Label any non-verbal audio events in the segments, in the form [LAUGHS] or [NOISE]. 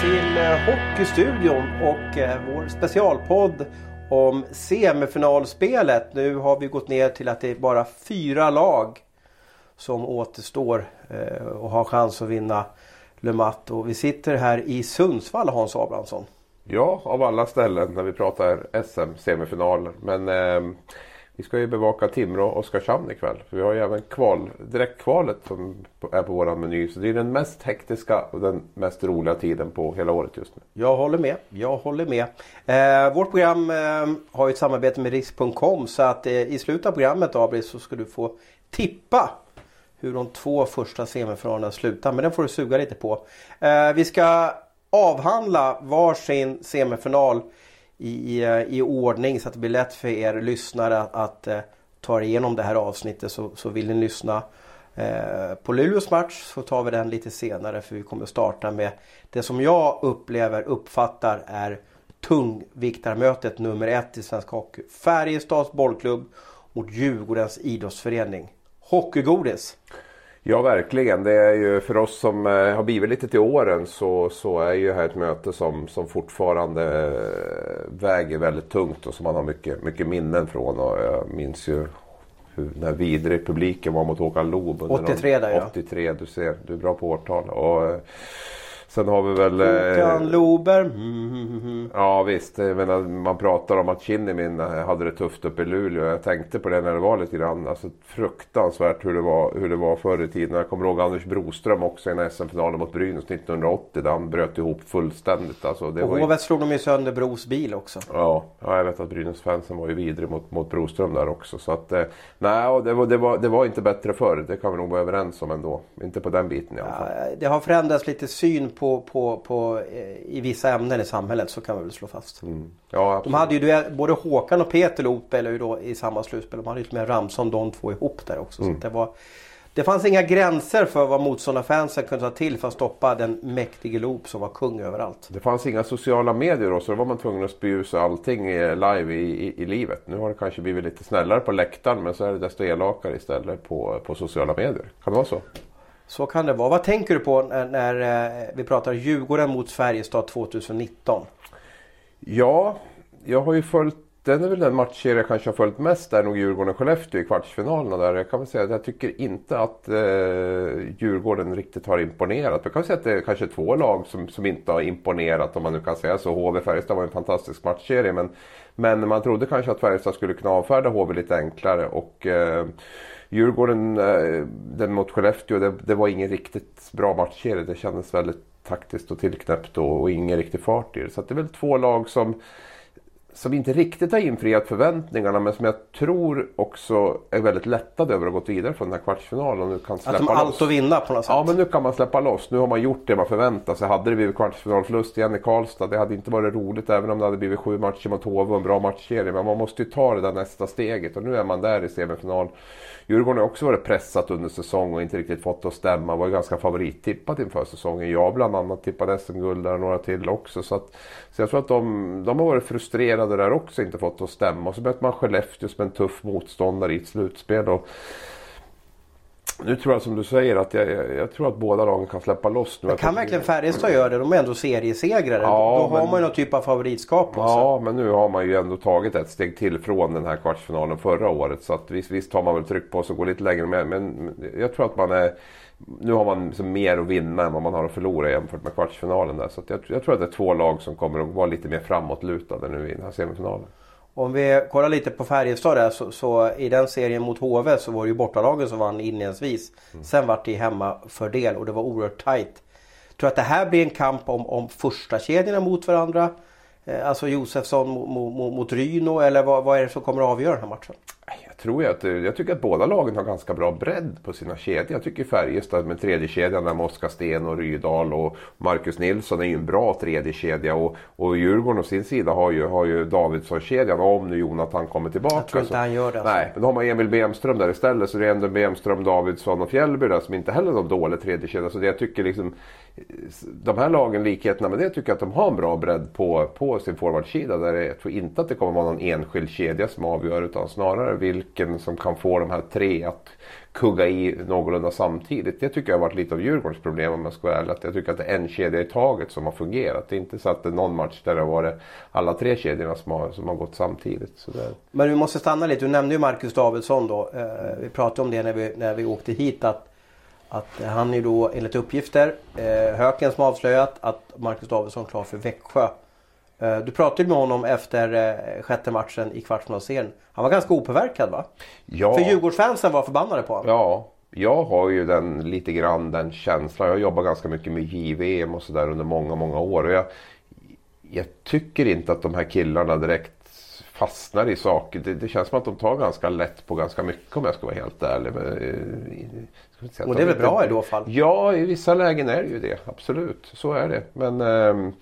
till eh, Hockeystudion och eh, vår specialpodd om semifinalspelet. Nu har vi gått ner till att det är bara fyra lag som återstår eh, och har chans att vinna Le Mat. Och vi sitter här i Sundsvall Hans Abrahamsson. Ja, av alla ställen när vi pratar SM-semifinaler. Men eh, vi ska ju bevaka Timrå och Oskarshamn ikväll. För vi har ju även kval, direktkvalet som är på våran meny. Så det är den mest hektiska och den mest roliga tiden på hela året just nu. Jag håller med. Jag håller med. Eh, vårt program eh, har ju ett samarbete med Risk.com så att eh, i slutet av programmet Abris så ska du få tippa hur de två första semifinalerna slutar. Men den får du suga lite på. Eh, vi ska avhandla varsin semifinal i, eh, i ordning så att det blir lätt för er lyssnare att, att uh, ta igenom det här avsnittet. Så, så vill ni lyssna eh, på Luleås match så tar vi den lite senare för vi kommer starta med det som jag upplever, uppfattar är tungviktarmötet nummer ett i svensk hockey. Färjestads bollklubb mot Djurgårdens idrottsförening. Hockeygodis! Ja verkligen. Det är ju för oss som eh, har blivit lite till åren så, så är ju här ett möte som, som fortfarande eh, väger väldigt tungt och som man har mycket, mycket minnen från. Och jag minns ju hur när vidrig publiken var mot Håkan Loob. 83 där ja. 83, du ser. Du är bra på årtal. Och, eh, Sen har vi väl... Håkan Lober. Mm, mm, mm, ja visst. Jag menar, man pratar om att Kinnimin hade det tufft uppe i Luleå. Jag tänkte på det när det var lite grann. Alltså, fruktansvärt hur det, var, hur det var förr i tiden. Jag kommer ihåg Anders Broström också i en SM-final mot Brynäs 1980. Där han bröt ihop fullständigt. Alltså, det och Hovet slog de ju sönder Bros bil också. Ja, ja jag vet att Brynäs-fansen var ju vidrig mot, mot Broström där också. Så att, eh, nej, det var, det, var, det var inte bättre förr. Det kan vi nog vara överens om ändå. Inte på den biten i alla fall. Ja, det har förändrats lite syn på, på, på, eh, i vissa ämnen i samhället så kan vi väl slå fast. Mm. Ja, de hade ju både Håkan och Peter spelade ju då i samma slutspel. De hade ju med Ramsson de två ihop där också. Mm. Så det, var, det fanns inga gränser för vad motståndarfansen kunde ta till för att stoppa den mäktige Loop som var kung överallt. Det fanns inga sociala medier då så då var man tvungen att spy ut allting live i, i, i, livet. Nu har det kanske blivit lite snällare på läktaren men så är det desto elakare istället på, på sociala medier. Kan det vara så? Så kan det vara. Vad tänker du på när, när eh, vi pratar Djurgården mot Färjestad 2019? Ja, jag har ju följt den är väl den matchserie jag kanske har följt mest. är nog Djurgården-Skellefteå i kvartsfinalerna. Där. Jag kan väl säga att jag tycker inte att eh, Djurgården riktigt har imponerat. Jag kan säga att det är kanske två lag som, som inte har imponerat om man nu kan säga så. HV-Färjestad var en fantastisk matchserie men, men man trodde kanske att Färjestad skulle kunna avfärda HV lite enklare. Och, eh, Djurgården, eh, den mot Skellefteå, det, det var ingen riktigt bra matchserie. Det kändes väldigt taktiskt och tillknäppt och, och ingen riktig fart i det. Så det är väl två lag som som inte riktigt har infriat förväntningarna men som jag tror också är väldigt lättade över att ha gått vidare från den här kvartsfinalen. Och nu kan släppa att de har allt att vinna på något sätt. Ja men nu kan man släppa loss. Nu har man gjort det man förväntar sig. Hade det blivit kvartsfinalförlust igen i Karlstad. Det hade inte varit roligt även om det hade blivit sju matcher mot HV och en bra matchserie. Men man måste ju ta det där nästa steget och nu är man där i semifinal. Djurgården har också varit pressat under säsong och inte riktigt fått det att stämma. Var ju ganska favorittippat inför säsongen. Jag bland annat tippade SM-guld där och några till också. Så, att, så jag tror att de, de har varit frustrerade där också. Inte fått att stämma. Och så möter man Skellefteå som en tuff motståndare i ett slutspel. Och, nu tror jag som du säger att jag, jag, jag tror att båda lagen kan släppa loss nu. Men kan verkligen Färjestad göra det? De är ändå seriesegrare. Ja, Då men, har man ju någon typ av favoritskap på sig. Ja, men nu har man ju ändå tagit ett steg till från den här kvartsfinalen förra året. Så att visst, visst har man väl tryck på sig och går lite längre med. Men jag tror att man är... Nu har man liksom mer att vinna än vad man har att förlora jämfört med kvartsfinalen där. Så jag, jag tror att det är två lag som kommer att vara lite mer framåtlutade nu i den här semifinalen. Om vi kollar lite på Färjestad där så, så, i den serien mot HV så var det ju bortalagen som vann inledningsvis. Mm. Sen vart det hemmafördel och det var oerhört tajt. Tror att det här blir en kamp om, om första kedjorna mot varandra? Eh, alltså Josefsson mot, mot, mot Ryno eller vad, vad är det som kommer att avgöra den här matchen? Tror jag att, jag tycker att båda lagen har ganska bra bredd på sina kedjor. Jag tycker Färjestad med tredje kedjan där med Oskar Sten och Rydal och Marcus Nilsson är ju en bra tredje kedja och, och Djurgården å sin sida har ju, har ju Davidsson-kedjan om nu Jonathan kommer tillbaka. Jag tror inte han gör det. Alltså. Nej, men då har man Emil Bemström där istället så det är ändå Bemström, Davidsson och Fjällby där som inte heller är någon dålig tredje kedja. Så det jag tycker liksom de här lagen, likheterna med det, tycker jag att de har en bra bredd på, på sin forwardsida. Där jag tror inte att det kommer vara någon enskild kedja som avgör utan snarare vilken som kan få de här tre att kugga i någorlunda samtidigt. Det tycker jag har varit lite av Djurgårdens problem om jag ska vara ärlig. Att jag tycker att det är en kedja i taget som har fungerat. Det är inte så att det är någon match där det har varit alla tre kedjorna som har, som har gått samtidigt. Så det... Men vi måste stanna lite. Du nämnde ju Marcus Davidsson då. Eh, vi pratade om det när vi, när vi åkte hit. Att att han är då enligt uppgifter eh, Höken som avslöjat att Marcus Davidsson klar för Växjö. Eh, du pratade med honom efter eh, sjätte matchen i kvartsfinalserien. Han var ganska opåverkad va? Ja. För Djurgårdsfansen var förbannade på honom. Ja, jag har ju den, lite grann den känslan. Jag har jobbat ganska mycket med JVM och sådär under många, många år. Och jag, jag tycker inte att de här killarna direkt fastnar i saker. Det, det, känns som att de tar ganska lätt på ganska mycket om jag ska vara helt ärlig. Men, eh, och det är väl bra i då fall? Ja, i vissa lägen är det ju det. Absolut, så är det. Men eh,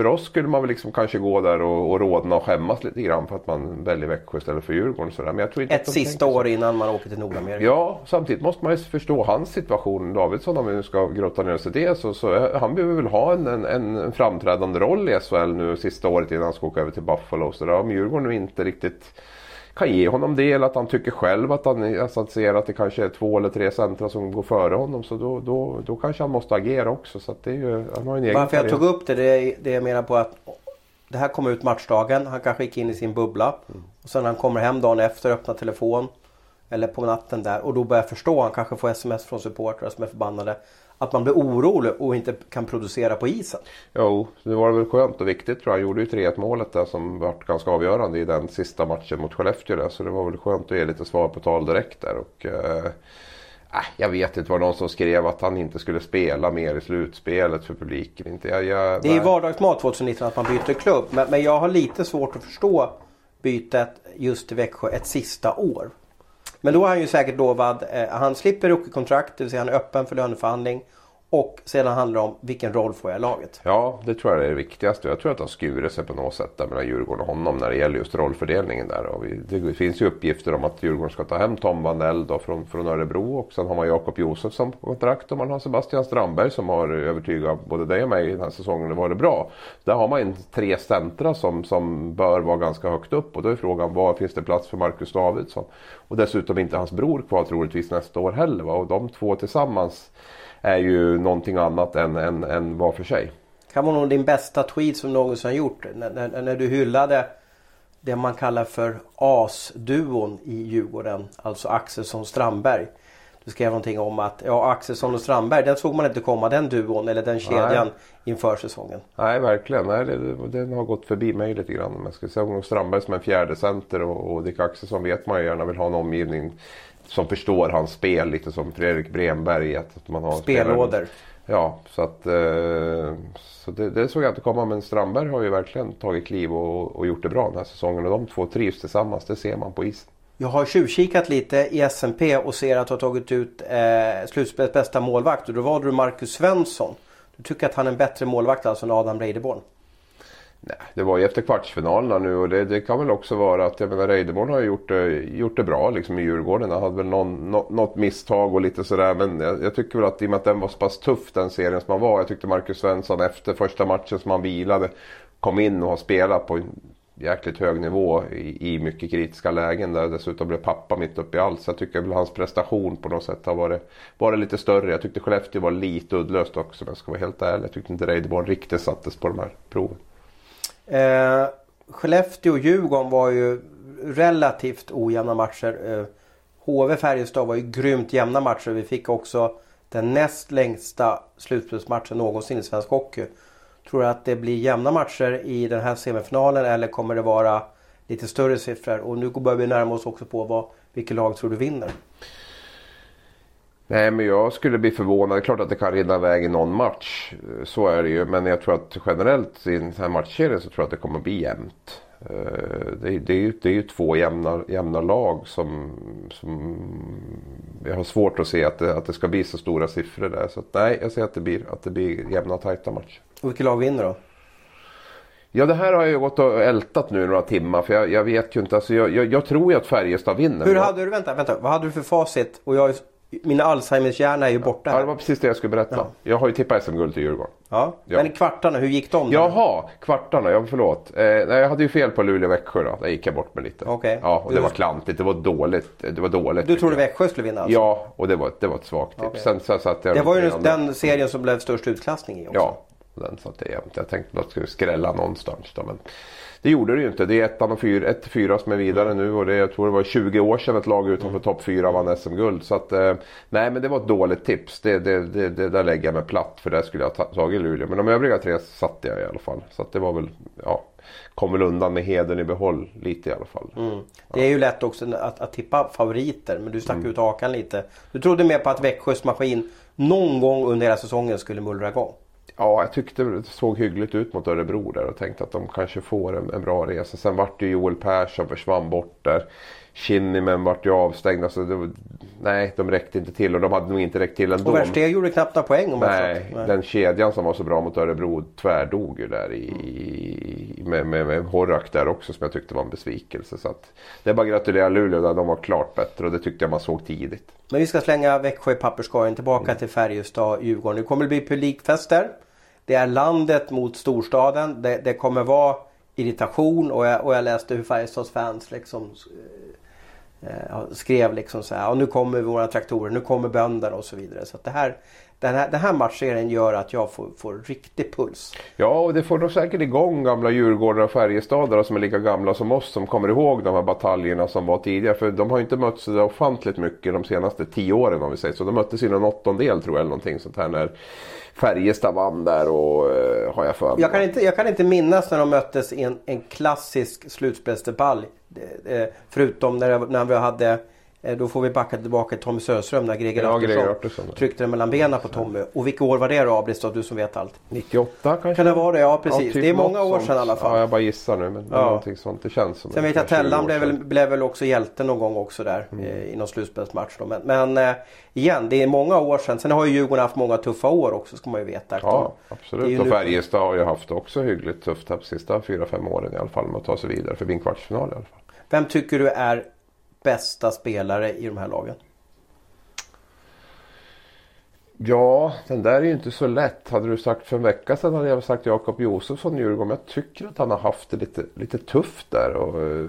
för oss skulle man väl liksom kanske gå där och, och rådna och skämmas lite grann för att man väljer Växjö istället för Djurgården. Sådär. Men jag tror inte Ett sista år innan man åker till Nordamerika. Ja, samtidigt måste man ju förstå hans situation. Davidsson, om vi nu ska grotta ner oss i det, så, så han behöver väl ha en, en, en framträdande roll i SHL nu sista året innan han ska åka över till Buffalo. Så där, om Djurgården nu inte riktigt kan ge honom det eller att han tycker själv att han alltså att ser att det kanske är två eller tre centra som går före honom. Så då, då, då kanske han måste agera också. Så det är ju, han har en egen Varför jag tog upp det, det är, det är mera på att det här kom ut matchdagen. Han kanske gick in i sin bubbla. Mm. Och sen när han kommer hem dagen efter öppnar telefon. Eller på natten där och då börjar jag förstå. Han kanske får sms från supportrar som är förbannade att man blir orolig och inte kan producera på isen. Jo, det var väl skönt och viktigt tror jag. Han gjorde ju 3-1 målet där som var ganska avgörande i den sista matchen mot Skellefteå där. Så det var väl skönt att ge lite svar på tal direkt där. Och, eh, äh, jag vet inte, vad någon som skrev att han inte skulle spela mer i slutspelet för publiken. Inte, jag, jag, det är vardagsmat 2019 att man byter klubb. Men, men jag har lite svårt att förstå bytet just till Växjö ett sista år. Men då är han ju säkert lovad, eh, han slipper rookiekontrakt, det vill säga han är öppen för löneförhandling. Och sedan handlar det om vilken roll får jag i laget? Ja, det tror jag är det viktigaste. Jag tror att han skurit sig på något sätt där mellan Djurgården och honom när det gäller just rollfördelningen där. Och det finns ju uppgifter om att Djurgården ska ta hem Tom Vanell då från, från Örebro och sen har man Jakob Josefsson på kontrakt och man har Sebastian Strandberg som har övertygat både dig och mig den här säsongen det varit bra. Där har man tre centra som, som bör vara ganska högt upp och då är frågan var finns det plats för Marcus Davidsson? Och dessutom inte hans bror kvar troligtvis nästa år heller. Va? Och de två tillsammans är ju någonting annat än, än, än var för sig. Kan vara din bästa tweet som någonsin gjort. När, när, när du hyllade det man kallar för AS-duon i Djurgården. Alltså Axelsson Strandberg. Du skrev någonting om att ja, Axelsson och Strandberg, den såg man inte komma den duon eller den kedjan Nej. inför säsongen. Nej, verkligen. Nej, det, den har gått förbi mig lite grann. Man ska säga Strandberg som en fjärde center och, och Dick Axelsson vet man ju gärna vill ha en omgivning som förstår hans spel lite som Fredrik Bremberg. Att man har Spelåder. Ja, så att eh, så det, det, såg jag inte komma. Men Strandberg har ju verkligen tagit kliv och, och, gjort det bra den här säsongen. Och de två trivs tillsammans, det ser man på isen. Jag har tjuvkikat lite i SMP och ser att du har tagit ut eh, slutspelets bästa målvakt. Och då valde du Marcus Svensson. Du tycker att han är en bättre målvakt alltså än Adam Reideborn? Nej, det var ju efter kvartsfinalerna nu och det, det kan väl också vara att jag menar Reideborn har gjort det, gjort det bra liksom i Djurgården. Han hade väl någon, något, något misstag och lite sådär men jag, jag, tycker väl att i och med att den var så pass tuff den serien som han var. Jag tyckte Marcus Svensson efter första matchen som han vilade kom in och har spelat på jäkligt hög nivå i, i mycket kritiska lägen där dessutom blev pappa mitt uppe i allt. Så jag tycker väl hans prestation på något sätt har varit, varit lite större. Jag tyckte Skellefteå var lite uddlöst också om jag ska vara helt ärlig. Jag tyckte inte Reideborn riktigt sattes på de här proven. Eh, Skellefteå och Djurgården var ju relativt ojämna matcher. Eh, HV Färjestad var ju grymt jämna matcher. Vi fick också den näst längsta slutspelsmatchen någonsin i svensk hockey. Tror du att det blir jämna matcher i den här semifinalen eller kommer det vara lite större siffror? Och nu börjar vi närma oss också på vad, vilket lag tror du vinner? Nej men jag skulle bli förvånad. Det är klart att det kan rinna iväg i någon match. Så är det ju. Men jag tror att generellt i den här matchserien så tror jag att det kommer bli jämnt. Eh, det, det, är, ju, det är ju två jämna, jämna lag som, som jag har svårt att se att det, att det ska bli så stora siffror där. Så att, nej, jag ser att det blir, att det blir jämna och tajta matcher. Och vilket lag vinner då? Ja det här har jag gått och ältat nu några timmar för jag, jag vet ju inte. Alltså, jag, jag, jag tror ju att Färjestad vinner. Hur hade du, vänta, vänta, vad hade du för facit? Och jag min Alzheimers hjärna är ju borta. Ja, det var precis det jag skulle berätta. Ja. Jag har ju tippat SM-guld till Djurgården. Ja. Ja. Men kvartarna, hur gick de? då? Jaha, kvartarna. Ja, förlåt. Eh, nej, jag hade ju fel på Luleå-Växjö då. Där gick jag bort med lite. Okej. Ja, och det Du- var klantigt. Det var dåligt. Det var dåligt. Du trodde jag. Växjö skulle vinna alltså? Ja, och det var, det var ett svagt tips. Okej. Sen så satt jag Det var ju andra. den serien som blev störst utklassning i också. Ja, den satte jag jämnt. Jag tänkte att det skulle skrälla någonstans. Då, men det gjorde det ju inte. Det är ettan och fyra, ett fyra som är vidare nu och det, jag tror det var 20 år sedan ett lag utanför topp fyra vann SM-guld. Så att, eh, nej men det var ett dåligt tips. Det, det, det, det, där lägger jag mig platt för där skulle jag ha ta- tagit Luleå. Men de övriga tre satte jag i alla fall. Så att det var väl, ja, kom väl undan med heden i behåll lite i alla fall. Mm. Det är ju lätt också att, att tippa favoriter men du stack Mm. ut hakan lite. Du trodde mer på att Växjös maskin någon gång under hela säsongen skulle mullra igång. Ja, jag tyckte det såg hyggligt ut mot Örebro där och tänkte att de kanske får en, en bra resa. Sen vart ju Joel Persson försvann bort där. Kinnimen vart ju avstängd. Alltså det nej, de räckte inte till och de hade nog inte räckt till ändå. Och Versteg gjorde knappt några poäng om Nej. Nej. den kedjan som var så bra mot Örebro tvärdog ju där i, med, med, med Horak där också som jag tyckte var en besvikelse. Så att, det är bara att gratulera Luleå där de var klart bättre och det tyckte jag man såg tidigt. Men vi ska slänga Växjö i papperskorgen tillbaka till Färjestad, Djurgården. Det kommer att bli publikfester. Det är landet mot storstaden. Det, det kommer vara irritation och jag, och jag läste hur Färjestads fans liksom eh, Eh, skrev liksom så här. Nu kommer våra traktorer, nu kommer bönderna och så vidare. Så att det här, den, här, den här matchserien gör att jag får, får riktig puls. Ja, och det får nog säkert igång gamla Djurgårdar och Färjestadare som är lika gamla som oss som kommer ihåg de här bataljerna som var tidigare. För de har inte mötts så ofantligt mycket de senaste tio åren om vi säger så. De möttes i någon åttondel tror jag eller någonting sånt här när Färjestad vann där och eh, har jag för mig. Jag kan inte, jag kan inte minnas när de möttes i en, en klassisk slutspelsdebatt. Eh, Förutom när, när vi hade, då får vi backa tillbaka till Tommy Söderström när Greger Ja, Artursson Artursson, ja. tryckte den mellan benen på Tommy. Och vilket år var det då då, du som vet allt? 98 kanske? Kan det vara det? Ja precis. typ det är många något år sånt. sedan i alla fall. Ja, jag bara gissar nu men Ja. någonting sånt. Det känns som Sen vet jag att 20 Tellan blev väl, blev väl också hjälte någon gång också där Mm. eh, i någon slutspelsmatch. Då. Men, men eh, igen, det är många år sedan. Sen har ju Djurgården haft många tuffa år också ska man ju veta. Ja, absolut. Och nu- Färjestad har ju haft också hyggligt tufft här på sista fyra fem åren i alla fall med att ta sig vidare förbi en kvartsfinal i alla fall. Vem tycker du är bästa spelare i de här lagen? Ja, den där är ju inte så lätt. Hade du sagt för en vecka sedan hade jag sagt Jakob Josefsson i Djurgården. Jag tycker att han har haft det lite, lite tufft där. Och, eh,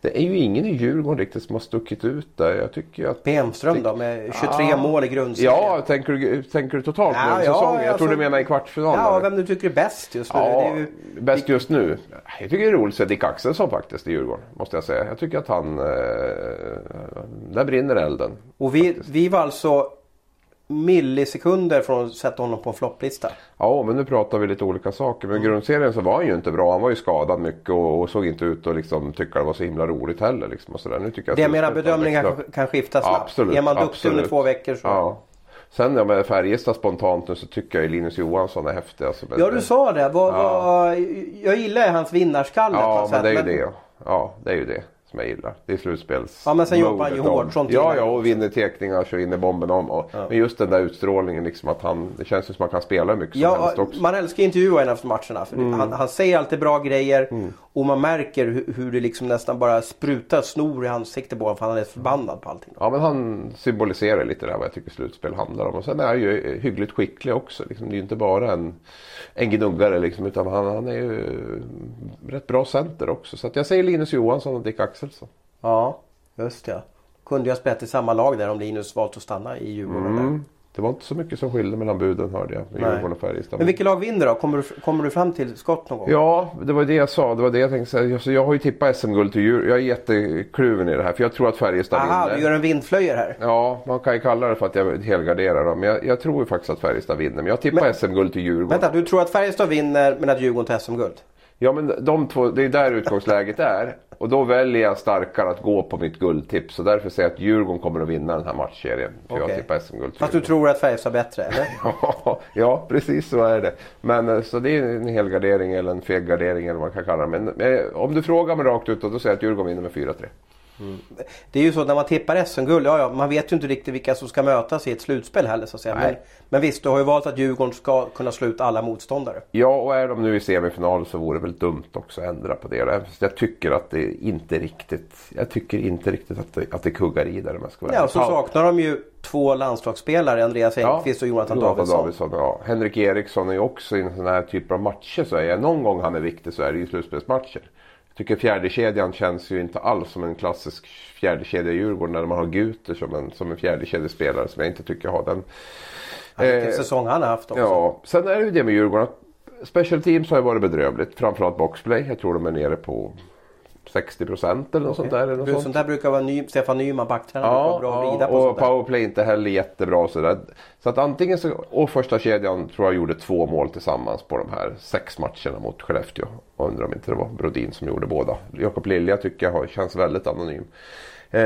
det är ju ingen i Djurgården riktigt som har stuckit ut där. Jag tycker att... Bemström då med 23 Ah. mål i grundserien. Ja, tänker du, tänker du totalt Ja, nu ja, säsongen? Jag alltså- tror du menar i kvartsfinalen. Ja, vem du tycker är bäst just nu. Ja, ju, bäst just nu. Jag tycker det är roligt att se Dick Axelsson faktiskt i Djurgården. Måste jag säga. Jag tycker att han... Eh, där brinner elden. och vi, vi var alltså millisekunder från att sätta honom på en flopplista. Ja, men nu pratar vi lite olika saker. Men i grundserien så var han ju inte bra. Han var ju skadad mycket och, och såg inte ut att liksom tycka det var så himla roligt heller. Liksom och sådär. Nu tycker jag Det jag menar bedömningar kan, skifta snabbt. Absolut, är man duktig absolut. under två veckor så. Ja. Sen ja, med Färjestad spontant nu så tycker jag Linus Johansson är häftig. Alltså, men- Ja du sa det. Vad, Ja. vad, jag gillar hans vinnarskalle Ja, något men sätt, det är ju det. Ja, det är ju det som jag gillar. Det är slutspels Ja, men sen jobbar han ju hårt, sånt Ja, ja, och vinner tekningar så vinner bomben om. Och, Ja. Men just den där utstrålningen liksom att han, det känns ju som att han kan spela mycket som Ja, helst också. man älskar att intervjua honom efter matcherna. För Mm. han, han säger alltid bra grejer och man märker hur, hur det liksom nästan bara sprutar snor i ansiktet på honom för han är förbannad på allting. Ja men han symboliserar lite det här vad jag tycker slutspel handlar om. Och sen är han ju hyggligt skicklig också. Liksom, det är ju inte bara en, en gnuggare liksom, utan han, han är ju rätt bra center också. Så att jag säger Linus Johansson och Dick Axelsson. Ja, just det. Kunde jag spelat i samma lag där om Linus valt att stanna i Djurgården. där. Mm. Det var inte så mycket som skilde mellan buden hörde jag. Djurgården och Färjestad. Men vilket lag vinner då? Kommer du, kommer du fram till skott någon gång? Ja, det var det jag sa. Det var det jag tänkte säga. Alltså, jag har ju tippat SM-guld till Djur. Jag är jättekluven i det här. För jag tror att Färjestad Aha, vinner. du gör en vindflöjer här. Ja, man kan ju kalla det för att jag helgarderar dem. Men jag, jag tror ju faktiskt att Färjestad vinner. Men jag tippar SM-guld till Djurgården. Vänta, du tror att Färjestad vinner men att Djurgården tar SM-guld? Ja men de två, det är där utgångsläget är. Och då väljer jag starkare att gå på mitt guldtips. Så därför säger jag att Djurgården kommer att vinna den här matchserien. För jag Okej. tippar SM-guld Fast du tror att Färjestad är bättre, eller? [LAUGHS] ja, precis så är det. Men eh, så det är en helgardering eller en felgardering eller vad man kan kalla det. Men eh, om du frågar mig rakt ut då, då säger jag att Djurgården vinner med 4-3. Det är ju så när man tippar SM-guld, ja, ja, man vet ju inte riktigt vilka som ska mötas i ett slutspel heller så att säga. Men, men visst, du har ju valt att Djurgården ska kunna slå ut alla motståndare. Ja, och är de nu i semifinal så vore det väl dumt också att ändra på det. Jag tycker att det inte riktigt, jag tycker inte riktigt att det, att det kuggar i där. Ska vara ja, och så saknar de ju två landslagsspelare, Andreas Engqvist ja, och Jonathan, Jonathan Davidsson. Davidsson ja. Henrik Eriksson är ju också i en sån här typ av matcher. Så är någon gång han är viktig så är det ju slutspelsmatcher. Jag tycker fjärdekedjan känns ju inte alls som en klassisk fjärdekedja i Djurgården när man har Guter som en, som en fjärdekedjespelare som jag inte tycker har den. Vilken eh, säsong han har haft också. Ja, sen är det ju det med Djurgården Special Teams har ju varit bedrövligt. Framförallt boxplay. Jag tror de är nere på 60 procent eller något okay. sånt där. Eller sånt. sånt där brukar vara ny, Stefan Nyman, backtränare, ja, bra att vrida på. Och powerplay inte heller jättebra. Så, så att antingen så, och första kedjan tror jag gjorde två mål tillsammans på de här sex matcherna mot Skellefteå. Jag undrar om inte det var Brodin som gjorde båda. Jakob Lilja tycker jag känns väldigt anonym. Eh,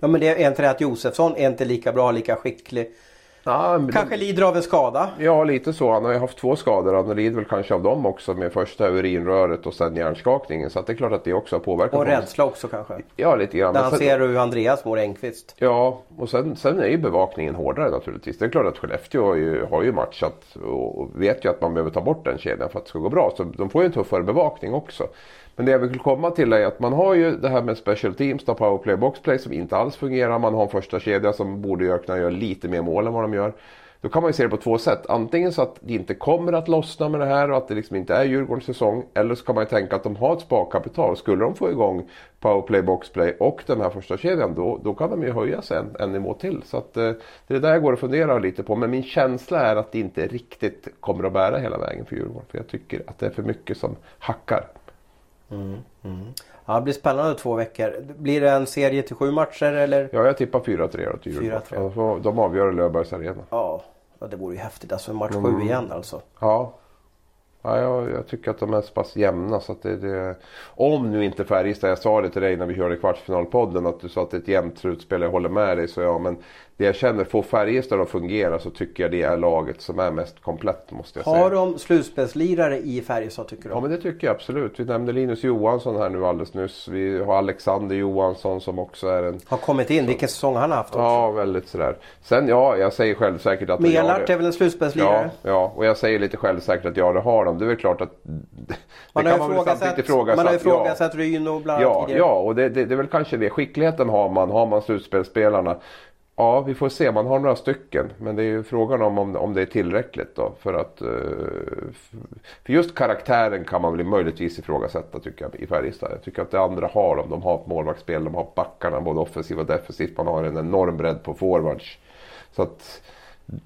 ja men det är inte det att Josefsson är inte lika bra, lika skicklig. Ja, kanske lider av en skada? Ja, lite så. Han har ju haft två skador. Han lider väl kanske av dem också med första urinröret och sen hjärnskakningen. Så det är klart att det också har påverkat Och rädsla också kanske? Ja, lite grann. När han sen... ser hur Andreas mår Engqvist. Ja, och sen, sen är ju bevakningen hårdare naturligtvis. Det är klart att Skellefteå har ju, har ju matchat och vet ju att man behöver ta bort den kedjan för att det ska gå bra. Så de får ju en tuffare bevakning också. Men det jag vill komma till är att man har ju det här med special teams, då powerplay boxplay som inte alls fungerar. Man har en första kedja som borde kunna göra lite mer mål än vad de gör. Då kan man ju se det på två sätt. Antingen så att det inte kommer att lossna med det här och att det liksom inte är Djurgårdens säsong. Eller så kan man ju tänka att de har ett sparkapital. Skulle de få igång powerplay, boxplay och den här första kedjan då, då kan de ju höja sig en, en nivå till. Så att, eh, det är det där jag går och funderar lite på. Men min känsla är att det inte riktigt kommer att bära hela vägen för Djurgården. För jag tycker att det är för mycket som hackar. Mm, mm. Ja, det blir spännande två veckor. Blir det en serie till sju matcher eller? Ja, jag tippar 4-3 till Djurgården. Alltså, de avgör i Löfbergs Arena. Ja. ja, det vore ju häftigt. Alltså match mm. sju igen alltså. Ja. Ja, jag, jag, tycker att de är så pass jämna så att det, det... Om nu inte Färjestad, jag sa det till dig när vi körde kvartsfinalpodden att du sa att det är ett jämnt slutspel, jag håller med dig. Så ja, men det jag känner, får Färjestad att fungera så tycker jag det är laget som är mest komplett måste jag Har säga. Har de slutspelslirare i Färjestad tycker du? Ja men det tycker jag absolut. Vi nämnde Linus Johansson här nu alldeles nyss. Vi har Alexander Johansson som också är en... Har kommit in, så... vilken säsong han har haft också. Ja väldigt sådär. Sen ja, jag säger självsäkert att... Melart är väl en slutspelslirare? Ja, ja, och jag säger lite självsäkert att ja det har de. Det är väl klart att... [LAUGHS] man kan man väl samtidigt ifrågasatt. Man har ifrågasatt ja. Ryn och bland annat ja. Ja, och det, det, det är väl kanske det. Skickligheten har man. Har man slutspelsspelarna Ja, vi får se. Man har några stycken. Men det är ju frågan om, om, om det är tillräckligt då. För att... Eh, för just karaktären kan man väl möjligtvis ifrågasätta tycker jag i Färjestad. Jag tycker att det andra har de. De har ett målvaktsspel, de har backarna både offensivt och defensivt. Man har en enorm bredd på forwards. Så att...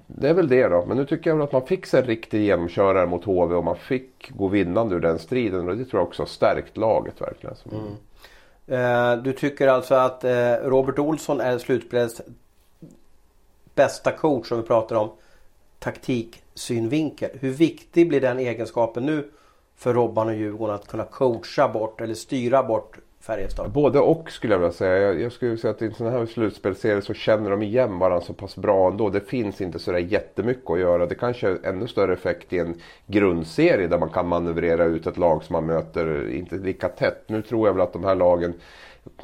Det är väl det då. Men nu tycker jag väl att man fick sig en riktig genomkörare mot HV och man fick gå vinnande ur den striden. Och det tror jag också har stärkt laget verkligen. Mm. Eh, du tycker alltså att eh, Robert Olsson är slutspelets bästa coach som vi pratar om taktiksynvinkel. Hur viktig blir den egenskapen nu för Robban och Djurgården att kunna coacha bort eller styra bort Färjestad? Både och skulle jag vilja säga. Jag, jag skulle säga att i en sån här slutspelserie så känner de igen varandra så pass bra ändå. Det finns inte sådär jättemycket att göra. Det kanske är ännu större effekt i en grundserie där man kan manövrera ut ett lag som man möter inte lika tätt. Nu tror jag väl att de här lagen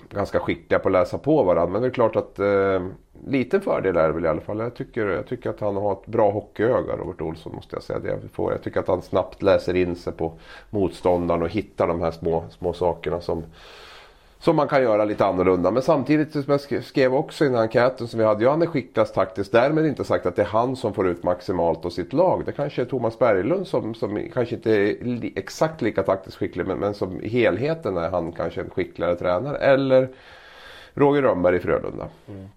är ganska skickliga på att läsa på varandra. Men det är klart att eh, liten fördel är det väl i alla fall. Jag tycker, jag tycker att han har ett bra hockeyöga, Robert Olsson måste jag säga. Det jag, får. jag tycker att han snabbt läser in sig på motståndaren och hittar de här små, små sakerna som, som man kan göra lite annorlunda. Men samtidigt som jag skrev också i den här enkäten som vi hade. Ja, han är skickligast taktiskt. Därmed inte sagt att det är han som får ut maximalt av sitt lag. Det kanske är Thomas Berglund som, som kanske inte är exakt lika taktiskt skicklig. Men, men som helheten är han kanske en skickligare tränare. Eller Roger Rönnberg i Frölunda. Mm.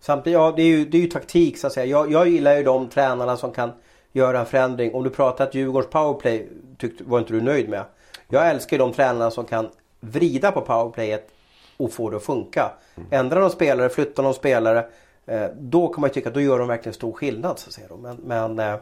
Samtidigt, ja det är ju, det är ju taktik så att säga. Jag, jag gillar ju de tränarna som kan göra en förändring. Om du pratar att Djurgårds powerplay tyckte, var inte du nöjd med. Jag älskar ju de tränarna som kan vrida på powerplayet och få det att funka. Mm. Ändra någon spelare, flytta någon spelare. Eh, då kan man ju tycka att då gör de verkligen stor skillnad. Så att säga. Men, men eh,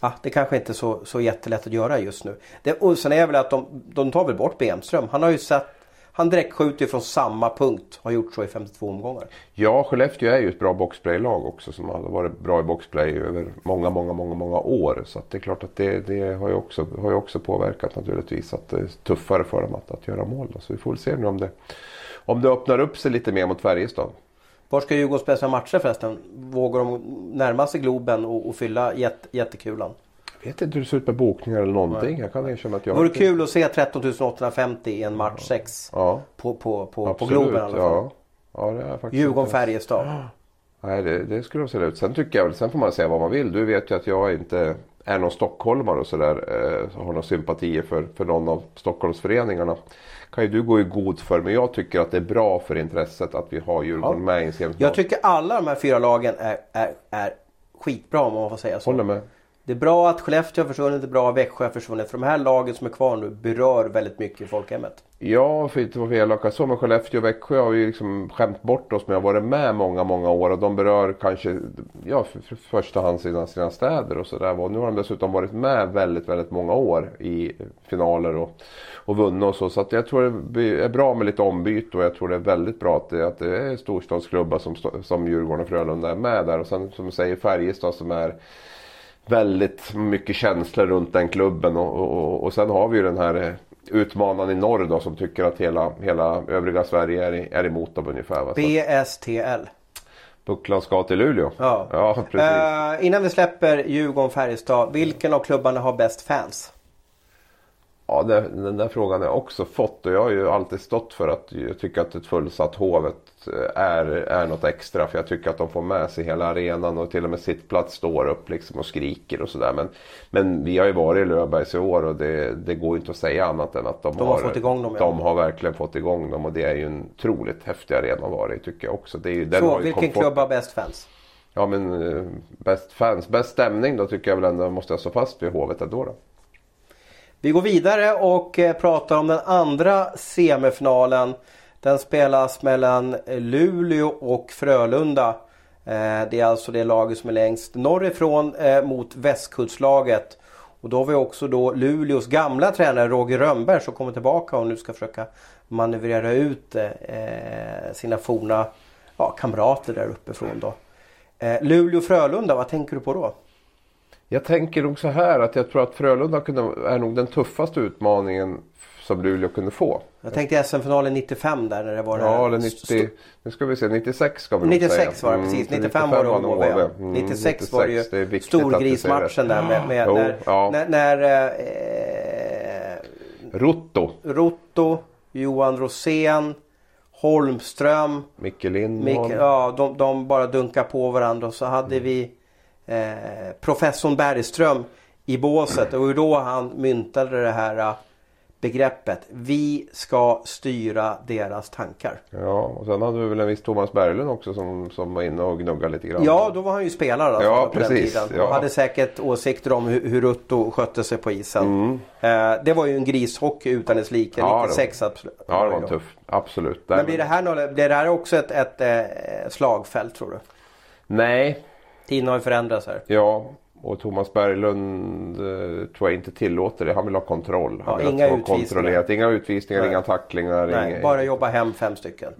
ah, det kanske inte är så, så jättelätt att göra just nu. Det, och sen är det väl att de, de tar väl bort Bemström. Han har ju sett han direktskjuter från samma punkt. Har gjort så i 52 omgångar. Ja, Skellefteå är ju ett bra boxplay-lag också som har varit bra i boxplay över många, många, många, många år. Så det är klart att det, det har, ju också, har ju också påverkat naturligtvis att det är tuffare för dem att, att göra mål. Då. Så vi får väl se nu om det, om det öppnar upp sig lite mer mot Färjestad. Var ska Djurgården spela sina matcher förresten? Vågar de närma sig Globen och, och fylla jätt, jättekulan? Jag vet inte hur det ser ut med bokningar eller någonting. Jag kan erkänna att jag... Det vore kul att se 13 850 i en match 6 Ja, på, på, på, på. Globen i alla fall. Ja. Ja, det är faktiskt Djurgården-Färjestad. [GASPS] Nej, det, det skulle se ut. Sen tycker jag sen får man säga vad man vill. Du vet ju att jag inte är någon stockholmare och sådär. Eh, har några sympatier för, för någon av Stockholmsföreningarna. Kan ju du gå i god för. Men jag tycker att det är bra för intresset att vi har Djurgården med i en semifinal. Jag tycker alla de här fyra lagen är, är, är skitbra om man får säga så. Håller med. Det är bra att Skellefteå har försvunnit, det är bra att Växjö har försvunnit. För de här lagen som är kvar nu berör väldigt mycket i folkhemmet. Ja, för att inte vara elaka så. Men Skellefteå och Växjö har ju liksom skämt bort oss. Men jag har varit med många, många år. Och de berör kanske, ja, för, för första hand sina, sina städer och sådär. Och nu har de dessutom varit med väldigt, väldigt många år i finaler och, och vunnit och så. Så att jag tror det är bra med lite ombyte. Och jag tror det är väldigt bra att det, att det är storstadsklubbar som, som Djurgården och Frölunda är med där. Och sen som du säger Färjestad som är väldigt mycket känslor runt den klubben. Och, och, och sen har vi ju den här eh, utmanaren i norr då som tycker att hela, hela övriga Sverige är, är emot dem ungefär. Va? BSTL. Bucklan ska till Luleå. Ja. ja precis. Eh, innan vi släpper Djurgården-Färjestad. Vilken av klubbarna har bäst fans? Ja, det, den där frågan har jag också fått och jag har ju alltid stått för att jag tycker att ett fullsatt Hovet är, är något extra. För jag tycker att de får med sig hela arenan och till och med sittplats står upp liksom och skriker och sådär. Men, men vi har ju varit i Löfbergs i år och det, det går ju inte att säga annat än att de, De har fått igång dem, ja. De har verkligen fått igång dem och det är ju en otroligt häftig arena att vara i tycker jag också. Det är den Så, har vilken komfort- klubb har bäst fans? Ja men eh, bäst fans, bäst stämning då tycker jag väl ändå måste jag stå fast vid Hovet ändå då. Vi går vidare och eh, pratar om den andra semifinalen. Den spelas mellan Luleå och Frölunda. Eh, det är alltså det laget som är längst norrifrån eh, mot västkustlaget. Och då har vi också då Luleås gamla tränare Roger Rönnberg som kommer tillbaka och nu ska försöka manövrera ut eh, sina forna ja, kamrater där uppifrån då. Luleå-Frölunda, vad tänker du på då? Jag tänker nog så här att jag tror att Frölunda är nog den tuffaste utmaningen som Luleå kunde få. Jag tänkte SM-finalen 95 där när det var det Ja, eller st- 90, nu ska vi se, 96 ska vi nog 96 säga. var det precis, Mm, 95 var det HV. Mm, 96 var det det ju säger storgrismatchen det. där med, med Jo, när, ja. när, när eh, Rotto, Rotto, Johan Rosén, Holmström, Micke Lindholm. Ja, de, de bara dunkar på varandra och så hade Mm. vi eh, professorn Bergström i båset och då han myntade det här eh, begreppet. Vi ska styra deras tankar. Ja, och sen hade vi väl en viss Thomas Berglund också som, som var inne och gnuggade lite grann. Ja, då var han ju spelare alltså, Ja, på den precis, tiden. ja. Och hade säkert åsikter om hur, hur Rutto skötte sig på isen. Mm. Eh, det var ju en grishockey utan dess like. Ja, det var- 96 absolut. Ja, det var tufft. Absolut. Men blir det här, något- blir det här också ett, ett eh, slagfält tror du? Nej, Tiden har ju förändrats här. ja. Och Thomas Berglund eh, tror jag inte tillåter det. Han vill ha kontroll. Han Ja, vill inga utvisningar. Inga utvisningar, Nej. inga tacklingar. Nej, inga, bara jobba hem fem stycken.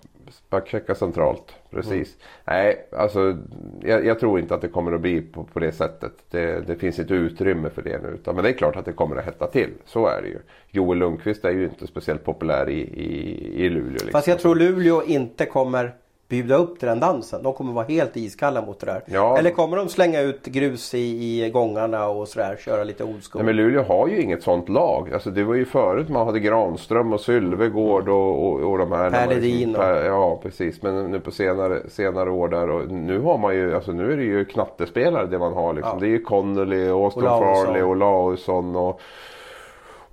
Backchecka centralt, precis. Mm. Nej, alltså jag, jag tror inte att det kommer att bli på, på det sättet. Det, det finns inte utrymme för det nu. Utan, men det är klart att det kommer att hetta till. Så är det ju. Joel Lundqvist är ju inte speciellt populär i, i, i Luleå. Liksom. Fast jag tror Luleå inte kommer bjuda upp till den dansen. De kommer vara helt iskalla mot det där. Ja. Eller kommer de slänga ut grus i, i gångarna och sådär, köra lite old school? Nej, men Luleå har ju inget sånt lag. Alltså, det var ju förut man hade Granström och Sylvegård och, och, och de här. Per Ledin och- Ja precis. Men nu på senare, senare år där. Och nu har man ju, alltså nu är det ju knattespelare det man har. Liksom. Ja. Det är ju Connolly, Austin. Farley, Olausson och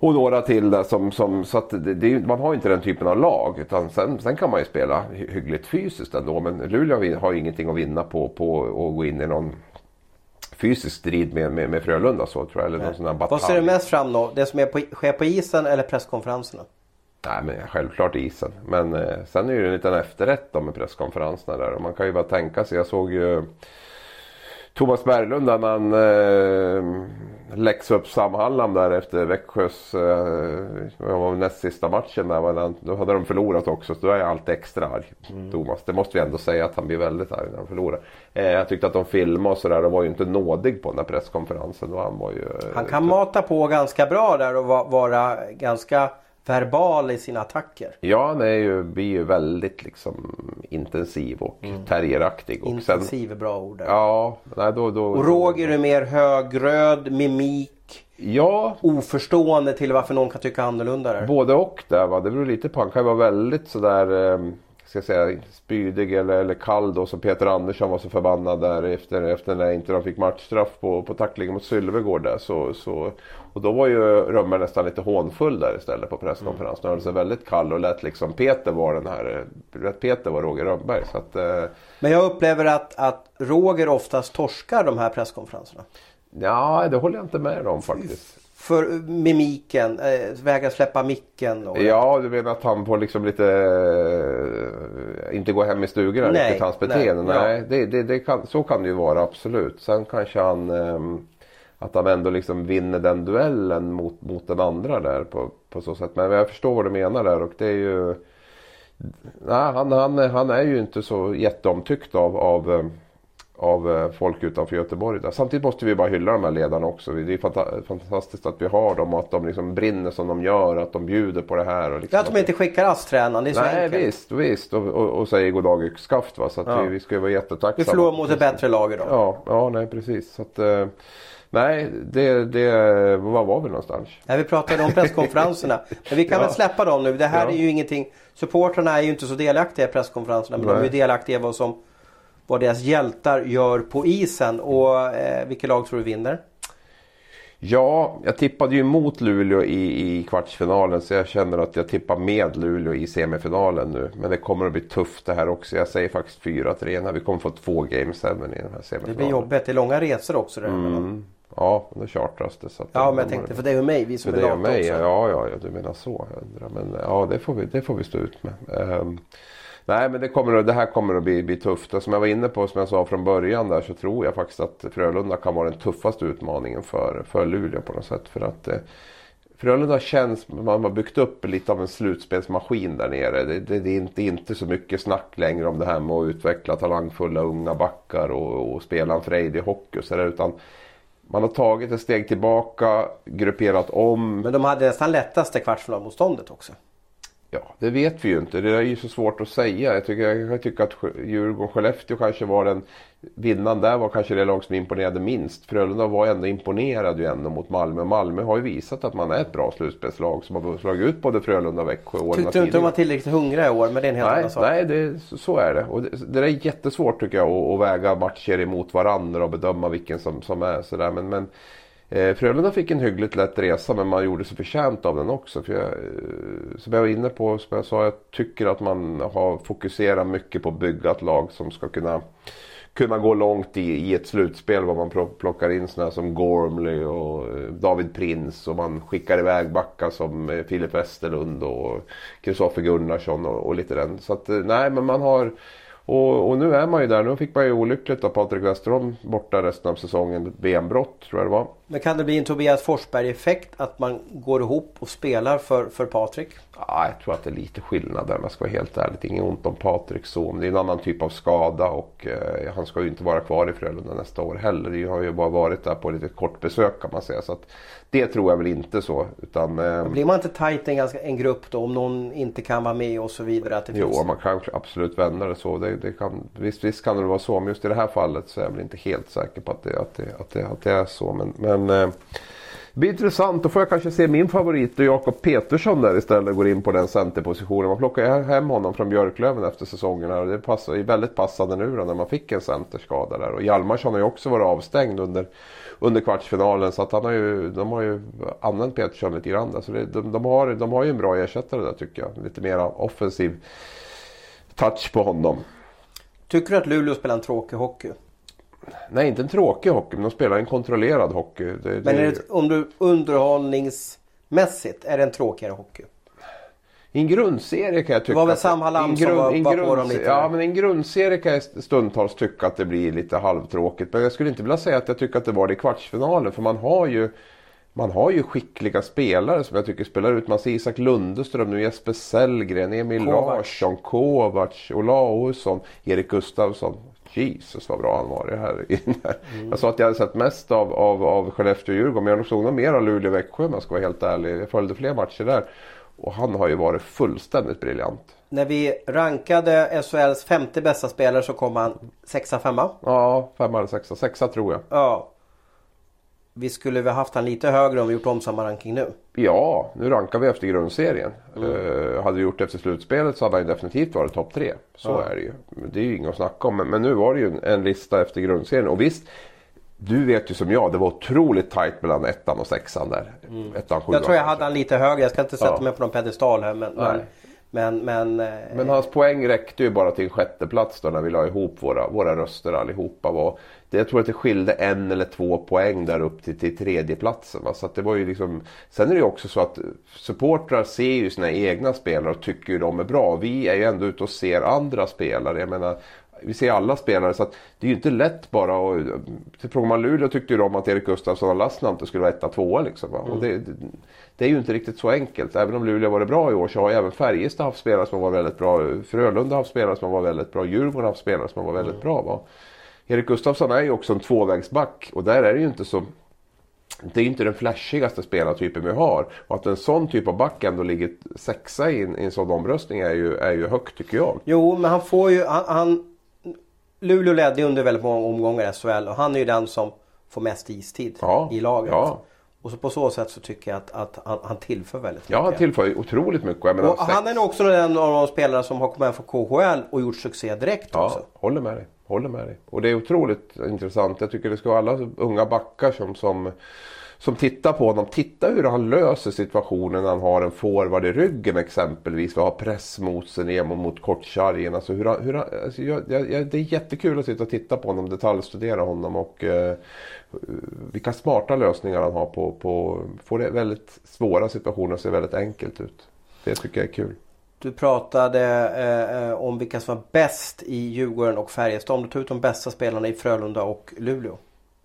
och några till där som, som så att det, det, man har inte den typen av lag. Utan sen, sen kan man ju spela hy- hyggligt fysiskt ändå. Men Luleå har ju ingenting att vinna på, på att gå in i någon fysisk strid med, med, med Frölunda så tror jag. Eller någon sån batalj. Vad ser du mest fram då? Det som är på, sker på isen eller presskonferenserna? Nej men självklart isen. Men eh, sen är det ju en liten efterrätt då med presskonferenserna där. Och man kan ju bara tänka sig. Jag såg ju Thomas Berglund där man eh, läx upp Sam Hallam där efter Växjös eh, näst sista matchen. Där, var då hade de förlorat också så då är jag alltid extra arg. Mm. Thomas. Det måste vi ändå säga att han blir väldigt arg när de förlorar. Eh, jag tyckte att de filmade och sådär och var ju inte nådig på den där presskonferensen. Och han, var ju, han kan eh, mata på ganska bra där och vara ganska verbal i sina attacker. Ja, han är ju, blir ju väldigt liksom intensiv och mm. terrieraktig. Och intensiv är bra ord. Där. Ja, nej, då, då, och Roger är mer högröd, mimik. Ja. Oförstående till varför någon kan tycka annorlunda. Där. Både och där va. Det beror lite på. Han kan vara väldigt sådär eh, ska säga, spydig eller, eller kall då som Peter Andersson var så förbannad där efter, efter när inte de fick matchstraff på, på tacklingen mot Sylvegård där. Så, så, och då var ju Rönnberg nästan lite hånfull där istället på presskonferensen. Han höll sig väldigt kall och lät liksom Peter var den här, Peter var Roger Rönnberg. Så att, eh... Men jag upplever att, att Roger oftast torskar de här presskonferenserna. Ja, det håller jag inte med om faktiskt för mimiken, eh, vägra släppa micken? Och ja, du menar att han får liksom lite eh, inte gå hem i stugorna nej, riktigt hans beteende? Nej, nej ja. det, det, det kan, så kan det ju vara absolut. Sen kanske han eh, att han ändå liksom vinner den duellen mot, mot den andra där på, på så sätt. Men jag förstår vad du menar där och det är ju Nej, han, han, han är ju inte så jätteomtyckt av, av eh, av eh, folk utanför Göteborg. Där. Samtidigt måste vi bara hylla de här ledarna också. Det är fantastiskt att vi har dem och att de liksom brinner som de gör. Att de bjuder på det här. Och liksom att de inte skickar ASS-tränaren, det är så Nej enkelt. visst, visst. Och, och, och säger goddag yxskaft. Va? Så ja. vi, vi ska vara jättetacksamma. Vi förlorar mot ett bättre lag idag. Ja, ja nej precis. Så att, eh, Nej, det, det, var var vi någonstans? Nej, vi pratade om presskonferenserna. [LAUGHS] Men vi kan ja. väl släppa dem nu. Det här ja. är ju ingenting. Supportrarna är ju inte så delaktiga i presskonferenserna. Men Nej. de är delaktiga i vad som vad deras hjältar gör på isen. Och eh, vilket lag tror du vinner? Ja, jag tippade ju mot Luleå i, i kvartsfinalen så jag känner att jag tippar med Luleå i semifinalen nu. Men det kommer att bli tufft det här också. Jag säger faktiskt 4-3 när vi kommer få två game 7 i den här semifinalen. Det blir jobbigt. Det är långa resor också. Där mm. Ja, då chartras det. Så ja, men jag tänkte för dig och mig, vi som är lag också. Ja, ja, ja, du menar så. Men ja, det får vi, det får vi stå ut med. Um, Nej men det, kommer, det här kommer att bli, bli tufft. Och som jag var inne på, som jag sa från början där så tror jag faktiskt att Frölunda kan vara den tuffaste utmaningen för, för Luleå på något sätt. För att eh, Frölunda känns, man har byggt upp lite av en slutspelsmaskin där nere. Det, det, det, är inte, inte så mycket snack längre om det här med att utveckla talangfulla unga backar och, och spela en frejdig hockey och sådär. Utan man har tagit ett steg tillbaka, grupperat om. Men de hade nästan lättaste kvartsfinalmotståndet också. Ja, det vet vi ju inte. Det är ju så svårt att säga. Jag tycker, jag tycker att Djurgården-Skellefteå kanske var den vinnaren där var kanske det lag som imponerade minst. Frölunda var ändå imponerad ju ändå mot Malmö. Malmö har ju visat att man är ett bra slutspelslag som har slagit ut både Frölunda och Växjö åren Tyckte du inte de var tillräckligt hungriga i år? Men det är en helt nej, annan sak. Nej, det, så är det. Och det, det är jättesvårt tycker jag att, att väga matcher emot varandra och bedöma vilken som, som är sådär. Men, men Eh, Frölunda fick en hyggligt lätt resa men man gjorde sig förtjänt av den också. För jag, eh, som jag var inne på, som jag sa, jag tycker att man har fokuserat mycket på att bygga ett lag som ska kunna kunna gå långt i, i ett slutspel vad man plockar in sådana som Gormley och eh, David Prins och man skickar iväg backar som eh, Filip Westerlund och Kristoffer Gunnarsson och, och, lite den. Så att eh, nej men man har och, och, nu är man ju där. Nu fick man ju olyckligt av Patrik Westerholm borta resten av säsongen. benbrott tror jag det var. Men kan det bli en Tobias Forsberg-effekt att man går ihop och spelar för, för Patrik? Ja, jag tror att det är lite skillnad där om jag ska vara helt ärlig. Inget ont om Patrik så. Men det är en annan typ av skada och eh, han ska ju inte vara kvar i Frölunda nästa år heller. Det har ju bara varit där på lite kort besök kan man säga. Så att, det tror jag väl inte så. Utan, eh, blir man inte tajt en, ganska, en grupp då om någon inte kan vara med och så vidare? Att det jo, finns... man kan absolut vända det så. Det, det kan, visst, visst kan det vara så. Men just i det här fallet så är jag väl inte helt säker på att det, att det, att det, att det är så. Men, men eh, det blir intressant. Då får jag kanske se min favorit Jakob Petersson där istället. Går in på den centerpositionen. Man plockar hem honom från Björklöven efter säsongen. Här. Det passar, är väldigt passande nu då, när man fick en centerskada där. Och Hjalmarsson har ju också varit avstängd under, under kvartsfinalen. Så att han har ju, de har ju använt Petersson lite grann. Där. Så det, de, de, har, de har ju en bra ersättare där tycker jag. Lite mer offensiv touch på honom. Tycker du att Luleå spelar en tråkig hockey? Nej, inte en tråkig hockey, men de spelar en kontrollerad hockey. Det, men är det, om du underhållningsmässigt, är det en tråkigare hockey? I en grundserie kan jag tycka... Det var väl Sam Hallam som var, var på dem lite? Ja, men i en grundserie kan jag stundtals tycka att det blir lite halvtråkigt. Men jag skulle inte vilja säga att jag tycker att det var det i kvartsfinalen. För man har ju man har ju skickliga spelare som jag tycker spelar ut. Man ser Isak Lundeström, nu Jesper Sellgren, Emil Kovac. Larsson, Kovac, Olausson, Erik Gustafsson. Jesus vad bra han var i [LAUGHS] här. Mm. Jag sa att jag hade sett mest av, av, av Skellefteå och Djurgården men jag såg nog mer av Luleå och Växjö om jag ska vara helt ärlig. Jag följde fler matcher där. Och han har ju varit fullständigt briljant. När vi rankade SHLs 50 bästa spelare så kom han sexa, femma. Ja, femma eller sexa. Sexa tror jag. Ja. Vi skulle vi haft han lite högre om vi gjort om samma ranking nu? Ja, nu rankar vi efter grundserien. Mm. Uh, hade vi gjort det efter slutspelet så hade han definitivt varit topp tre. Så ja. är det ju. Det är ju inget att snacka om. Men, men nu var det ju en, en, lista efter grundserien. Och visst, du vet ju som jag, det var otroligt tajt mellan ettan och sexan där. Mm. Ettan, sjuan, jag tror jag hade han lite högre. Jag ska inte sätta ja. mig på någon pedestal här. Men, men, men, men, eh, men, hans poäng räckte ju bara till en sjätteplats då när vi la ihop våra, våra röster allihopa. Var, jag tror att det skilde en eller två poäng där upp till, till tredjeplatsen. Va? Så att det var ju liksom, sen är det ju också så att supportrar ser ju sina egna spelare och tycker ju de är bra. Vi är ju ändå ute och ser andra spelare. Jag menar, vi ser alla spelare så att det är ju inte lätt bara att... Frågar man Luleå tyckte ju de att Erik Gustafsson och Lassinantti skulle vara etta, tvåa liksom. Mm. Och det, det, är ju inte riktigt så enkelt. Även om Luleå varit bra i år så har även Färjestad haft spelare som var väldigt bra. Frölunda har haft spelare som var väldigt bra. Djurgården har haft spelare som var väldigt mm. bra. Va? Erik Gustafsson är ju också en tvåvägsback och där är det ju inte så det är inte den flashigaste spelartypen vi har. Och att en sån typ av back ändå ligger sexa i en, i en sån omröstning är ju, är ju högt tycker jag. Jo men han får ju, han, han Luleå ledde under väldigt många omgångar i SHL och han är ju den som får mest istid ja, i laget. Ja. Och så på så sätt så tycker jag att, att han, han tillför väldigt mycket. Ja, han tillför otroligt mycket. Menar, han är nog också en av de spelare som har kommit hem från KHL och gjort succé direkt ja, också. håller med dig. Håller med dig. Och det är otroligt intressant. Jag tycker det ska vara alla unga backar som, som som tittar på honom. Titta hur han löser situationen när han har en forward i ryggen exempelvis. Vi har press mot sig ner mot kortsargen. Alltså hur hur alltså jag, jag, det är jättekul att sitta och titta på honom, detaljstudera honom och eh, vilka smarta lösningar han har på, på få det väldigt svåra situationer att se väldigt enkelt ut. Det tycker jag är kul. Du pratade eh, om vilka som var bäst i Djurgården och Färjestad. Om du tar ut de bästa spelarna i Frölunda och Luleå.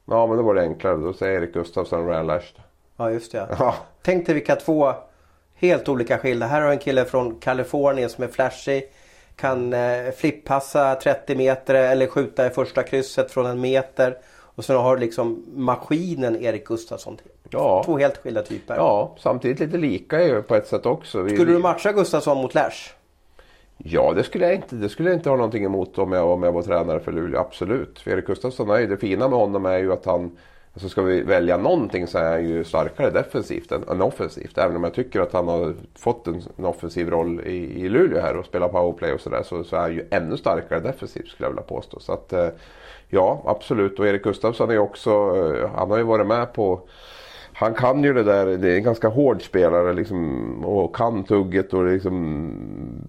Ja men då var det enklare. Då säger Erik Gustafsson och Ryan Lash. Ja just det. Ja. Tänk dig vilka två helt olika skilda. Här har en kille från Kalifornien som är flashig. Kan eh, flippassa 30 meter eller skjuta i första krysset från en meter. Och sen har du liksom maskinen Erik Gustafsson. Ja. Två helt skilda typer. Ja, samtidigt lite lika ju på ett sätt också. Vi, skulle du matcha Gustafsson mot Lash? Ja, det skulle jag inte. Det skulle jag inte ha någonting emot om jag, om jag var tränare för Luleå. Absolut. För Erik Gustafsson är ju, det fina med honom är ju att han Alltså ska vi välja någonting så är han ju starkare defensivt än, än offensivt. Även om jag tycker att han har fått en, en offensiv roll i, i Luleå här och spelar powerplay och sådär. Så, så är han ju ännu starkare defensivt skulle jag vilja påstå. Så att eh, ja, absolut. Och Erik Gustafsson är också, eh, han har ju varit med på han kan ju det där, det är en ganska hård spelare liksom, och kan tugget och liksom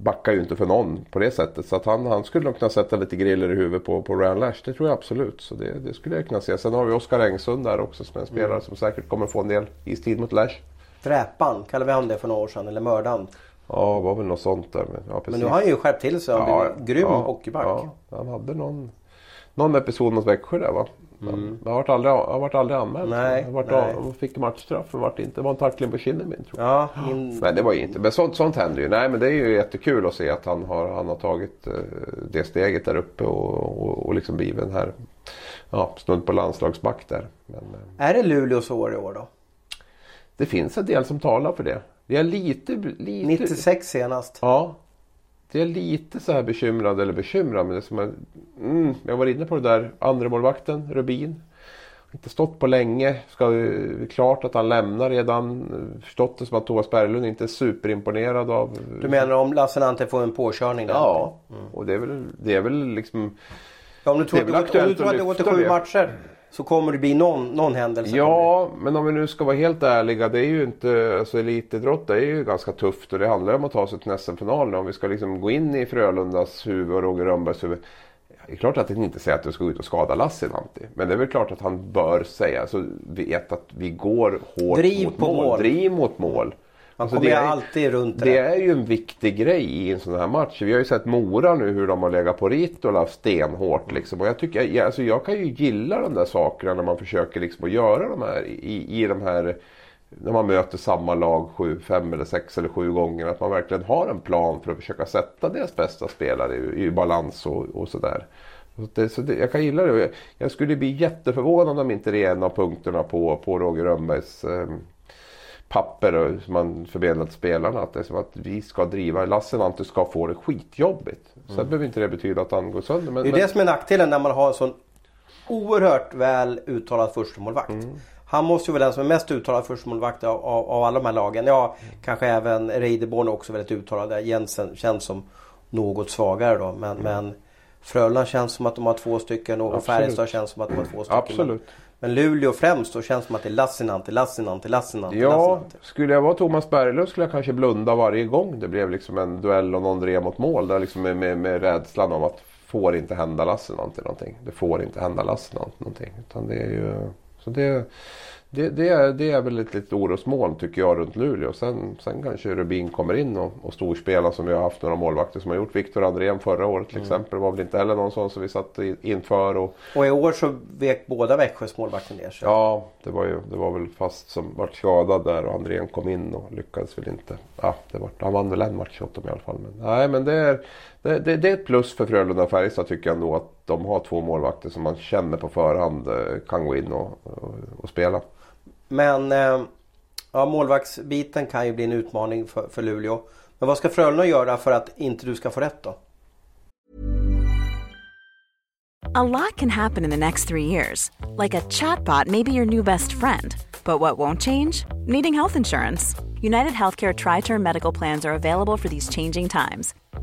backar ju inte för någon på det sättet. Så att han, han skulle nog kunna sätta lite griller i huvudet på, på Ryan Lash, det tror jag absolut. Så det, det skulle jag kunna se. Sen har vi Oskar Engsund där också som är en spelare mm. som säkert kommer få en del istid mot Lash. Dräpan, kallade vi han det för några år sedan, eller mördaren? Ja, det var väl något sånt där. Men, ja, men nu har han ju skärpt till sig, han ja, grym ja, hockeyback. Ja, han hade någon, någon episod mot Växjö där va? Mm. Det har varit aldrig, har varit aldrig anmält. Nej, har varit nej. Av, fick matchstraff och vart inte. Det var en tackling på kinden min tror jag. Ja, min... Nej det var inte. Men sånt, sånt händer ju. Nej men det är ju jättekul att se att han har, han har tagit uh, det steget där uppe och, och, och liksom blivit den här ja, snudd på landslagsback där. Men, uh, är det Luleås år i år då? Det finns en del som talar för det. Vi är lite, lite... 96 senast. Ja, det är lite så här bekymrad, eller bekymrad, men det är som en, mm, jag var inne på det där, andra målvakten Rubin. Inte stått på länge. Ska vi, klart att han lämnar redan. Förstått det som att Thomas Berglund inte är superimponerad av... Du menar om Lassinantti får en påkörning? Där? Ja, mm. och det är väl, det är väl liksom... Ja, om du tror, att, om du tror att det går till sju matcher så kommer det bli någon, någon händelse. Ja, men om vi nu ska vara helt ärliga. Det är ju inte, alltså elitidrott är ju ganska tufft och det handlar om att ta sig till SM-finalen. Om vi ska liksom gå in i Frölundas huvud och Roger Rönnbergs huvud. Det är klart att han inte säger att du ska ut och skada Lassinantti. Men det är väl klart att han bör säga, alltså vet att vi går hårt Driv mot mål. mål. Driv mot mål. Man Alltså, kommer det är- alltid runt det. Det är ju en viktig grej i en sån här match. Vi har ju sett Mora nu hur de har legat på Ritola stenhårt. Liksom. Och jag, tycker, jag, alltså jag kan ju gilla de där sakerna när man försöker liksom att göra de här i, i de här när man möter samma lag sju, fem eller sex eller sju gånger. Att man verkligen har en plan för att försöka sätta deras bästa spelare i, i balans och, och sådär. Så det, så det, jag kan gilla det. Jag, jag skulle bli jätteförvånad om inte det är en av punkterna på, på Roger Rönnbergs eh, papper som man förmedlat spelarna. Att det är som att vi ska driva, Lassinantti ska få det skitjobbigt. Sen behöver inte det betyda att han går sönder. Men, Det är men, det som är nackdelen när man har en sån oerhört väl uttalad förstemålvakt. Mm. Han måste ju vara den som är mest uttalad förstemålvakt av, av, av alla de här lagen. Ja, kanske även Reideborn är också väldigt uttalad. Jensen känns som något svagare då. Men, men Frölunda känns som att de har två stycken och Absolut. Färjestad känns som att de har två stycken. Absolut. Men, Luleå främst då känns som att det är Lassinantti, Lassinantti, Lassinantti, Ja, Lassinantti. skulle jag vara Thomas Berglund skulle jag kanske blunda varje gång det blev liksom en duell och någon drev mot mål. Där liksom med, med, med rädslan om att får inte hända Lassinantti någonting. Det får inte hända Lassinantti någonting. Utan det är ju, så det, det, det, är, det är väl ett litet orosmoln tycker jag runt Luleå. Sen, sen kanske Rubin kommer in och, och storspelar som vi har haft några målvakter som har gjort. Viktor Andrén förra året till exempel var väl inte heller någon sån som vi satt inför. Och, Och i år så vek båda Växjös målvakter ner sig. Ja, det var, ju, det var väl fast som vart skadad där och Andrén kom in och lyckades väl inte. Ja, det var, han vann väl en match åt dem i alla fall. Men, nej, men det är, det, det, det är ett plus för Frölunda och Färjestad tycker jag ändå att de har två målvakter som man känner på förhand eh, kan gå in och, och, och spela. Men eh, ja, målvaktsbiten kan ju bli en utmaning för, för Luleå. Men vad ska Frölunda göra för att inte du ska få rätt då? A lot can happen in the next three years. Like a chatbot may be your new best friend. But what won't change? Needing health insurance. United Healthcare Tri Term Medical Plans are available for these changing times.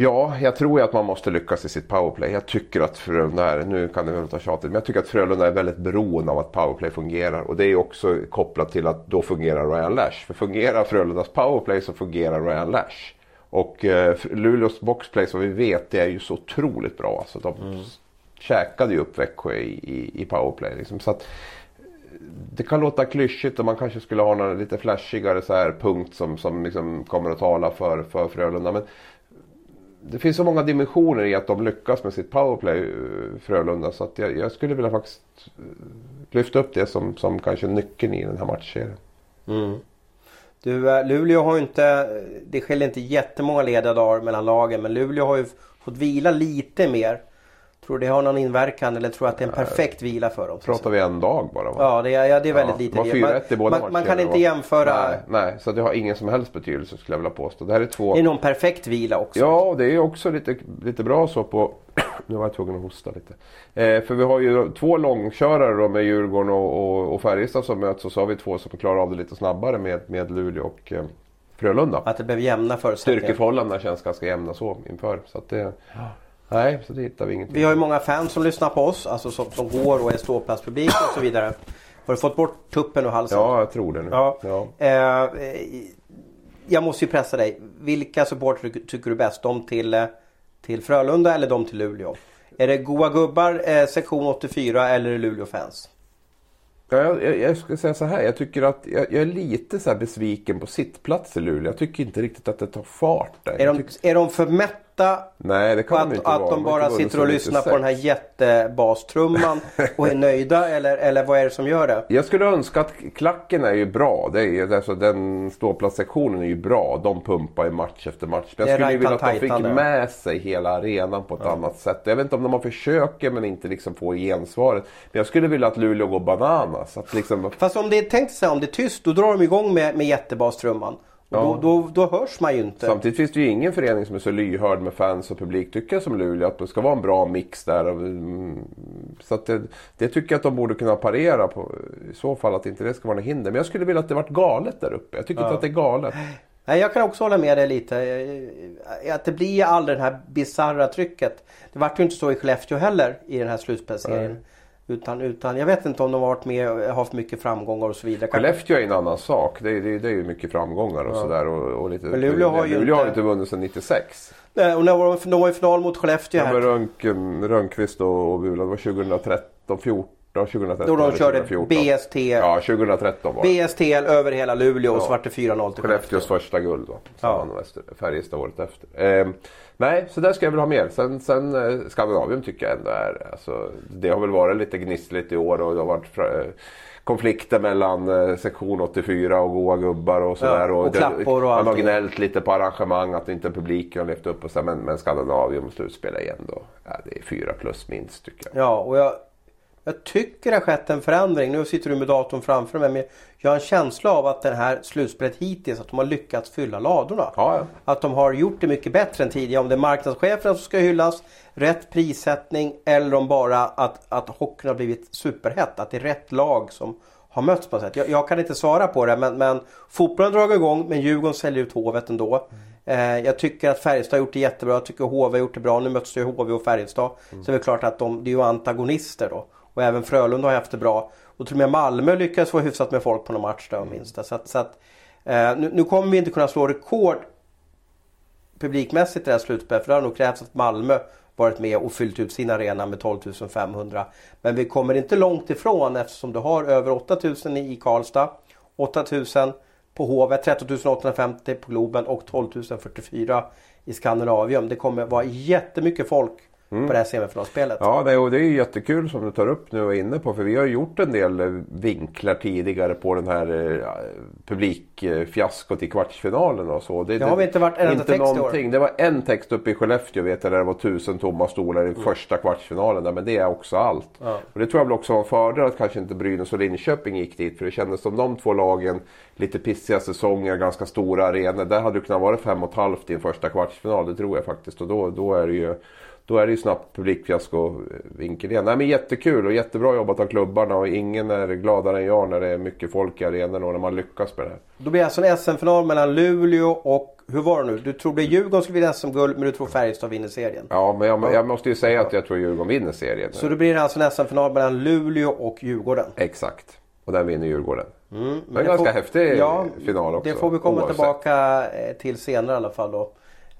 Ja, jag tror ju att man måste lyckas i sitt powerplay. Jag tycker att Frölunda är, nu kan det väl låta tjatigt, men jag tycker att Frölunda är väldigt beroende av att powerplay fungerar. Och det är också kopplat till att då fungerar Ryan Lash. För fungerar Frölundas powerplay så fungerar Ryan Lash. Och eh, Luleås boxplay som vi vet det är ju så otroligt bra. Alltså, de käkade ju upp Växjö i, i, i powerplay. Liksom. Så att, det kan låta klyschigt och man kanske skulle ha någon lite flashigare så här punkt som, som liksom kommer att tala för, för Frölunda. Men det finns så många dimensioner i att de lyckas med sitt powerplay, eh, Frölunda. Så att jag, jag skulle vilja faktiskt eh, lyfta upp det som, som kanske nyckeln i den här matchserien. Mm. Du, eh, Luleå har ju inte, det skiljer inte jättemånga lediga dagar mellan lagen men Luleå har ju fått vila lite mer. Tror du det har någon inverkan eller tror att det är en perfekt vila för dem? Pratar vi en dag bara va? Ja, det är, ja, det är väldigt Ja, lite. man, 4-1 i båda man, man kan inte jämföra. Nej, nej, så det har ingen som helst betydelse skulle jag vilja påstå. Det här är två... Det är nog en perfekt vila också. Ja, det är också lite, lite bra så på... [CLEARS THROAT] nu var jag tvungen att hosta lite. Eh, för vi har ju två långkörare då med Djurgården och, och, och Färjestad som möts och så har vi två som klarar av det lite snabbare med, med Luleå och eh, Frölunda. Att det blev jämna förutsättningar. Styrkeförhållandena känns ganska jämna så inför. Så att det, nej, så det hittar vi ingenting. Vi har ju många fans som lyssnar på oss. Alltså som, som går och är ståplatspublik och så vidare. Har du fått bort tuppen ur halsen? Ja, jag tror det nu. Ja. Ja. Eh, jag måste ju pressa dig. Vilka supportrar tycker- du bäst? De till, eh, till Frölunda eller de till Luleå? Är det Goa Gubbar, eh, sektion 84 eller Luleå-fans? Ja, jag, jag, jag ska säga så här. Jag tycker att jag, jag är lite så här besviken på sittplats i Luleå. Jag tycker inte riktigt att det tar fart där. Är de, tycker, är de för mätta? Nej, det kan att, inte att vara. de bara sitter och lyssnar på den här 96. jättebastrumman och är nöjda? Eller, eller vad är det som gör det? Jag skulle önska att klacken är ju bra. Det är, alltså, den ståplatssektionen är ju bra. De pumpar ju match efter match. Men jag skulle ju vilja att de fick med sig hela arenan på ett annat sätt. Jag vet inte om de har försöker men inte liksom får gensvaret. Men jag skulle vilja att Luleå går bananas. Att liksom, Fast om det är tänkt sig om det är tyst då drar de igång med, med jättebastrumman. Ja. då, då, då hörs man ju inte. Samtidigt finns det ju ingen förening som är så lyhörd med fans och publik tycker jag som Luleå. Att det ska vara en bra mix där. Mm, Så det, det tycker jag att de borde kunna parera på. I så fall att inte det ska vara något hinder. Men jag skulle vilja att det vart galet där uppe. Jag tycker inte att det är galet. Nej, jag kan också hålla med dig lite. Eh, Att det blir aldrig det här bisarra trycket. Det vart ju inte så i Skellefteå heller i den här slutspelsserien. Utan, utan jag vet inte om de har varit med och haft mycket framgångar och så vidare. Skellefteå är en annan sak. Det, är- det, är- det är ju mycket framgångar och sådär. Och, och lite, Men Luleå har ju Luleå har inte- inte vunnit sedan 96. Nej, Och när var de, de var i final mot Skellefteå Ja, Röntgen, Rönnqvist och, och Bula. Det var 2013, 14, 2013 Då de körde 2014. BST, Ja, 2013 var det. BSTL över hela Luleå och Ja. så vart det 4-0 till Skellefteås första guld då. Ja. Färjestad året efter. Eh, nej, så där ska jag väl ha mer. Sen, sen eh, Skandinavium tycker jag ändå är... Alltså, det har väl varit lite gnissligt i år och det har varit eh, konflikter mellan eh, sektion 84 och goa gubbar och sådär. Ja, och det- klappor och Man har gnällt lite på arrangemang, att inte publiken har levt upp och så, men, men Skandinavium slutspel igen då. Ja, det är fyra plus minst tycker jag. Ja, och jag, jag tycker det har skett en förändring. Nu sitter du med datorn framför mig. Men jag har en känsla av att det här slutspelet hittills, att de har lyckats fylla ladorna. Ja, ja. Att de har gjort det mycket bättre än tidigare. Om det är marknadscheferna som ska hyllas, rätt prissättning eller om bara att, att hockeyn har blivit superhett. Att det är rätt lag som har mötts på något sätt. Jag, jag kan inte svara på det men, men fotbollen drar igång men Djurgården säljer ut Hovet ändå. Eh, jag tycker att Färjestad har gjort det jättebra. Jag tycker HV har gjort det bra. Nu möts ju HV och Färjestad. Så det är klart att de det är ju antagonister då. Och även Frölunda har haft det bra. Och till och med Malmö lyckades få hyfsat med folk på någon match där minst. Så att, så att, eh, nu, nu kommer vi inte kunna slå rekord publikmässigt i det här slutspelet. För det har nog krävts att Malmö varit med och fyllt ut sin arena med 12 500. Men vi kommer inte långt ifrån eftersom du har över 8 000 i Karlstad. 8 000 på Hovet, 13 850 på Globen och 12 044 i Skandinavium. Det kommer vara jättemycket folk på det här semifinalspelet. Ja, det, och det är jättekul som du tar upp nu och är inne på. För vi har gjort en del eh, vinklar tidigare på den här eh, publikfiaskot i kvartsfinalen och så. Det har vi inte varit en enda text någonting. Det var en text uppe i Skellefteå vet jag, där det var tusen tomma stolar Mm. i första kvartsfinalen. Där, men det är också allt. Och det tror jag väl också var en fördel att kanske inte Brynäs och Linköping gick dit. För det kändes som de två lagen, lite pissiga säsonger, ganska stora arenor. Där hade det kunnat vara fem och ett halvt i en första kvartsfinal. Det tror jag faktiskt. Och då, då är det ju då är det ju snabbt publikfiasko vinkel igen. Nej men jättekul och jättebra jobbat av klubbarna och ingen är gladare än jag när det är mycket folk i arenan och när man lyckas med det här. Då blir det alltså en SM-final mellan Luleå och, hur var det nu? Du trodde Djurgården skulle vinna SM-guld men du tror Färjestad vinner serien. Ja men jag, jag måste ju säga att jag tror Djurgården vinner serien. Så då blir det alltså en SM-final mellan Luleå och Djurgården. Exakt. Och den vinner Djurgården. Mm, det är en ganska får- häftig ja, final också. Det får vi komma oavsett. tillbaka eh, till senare i alla fall då.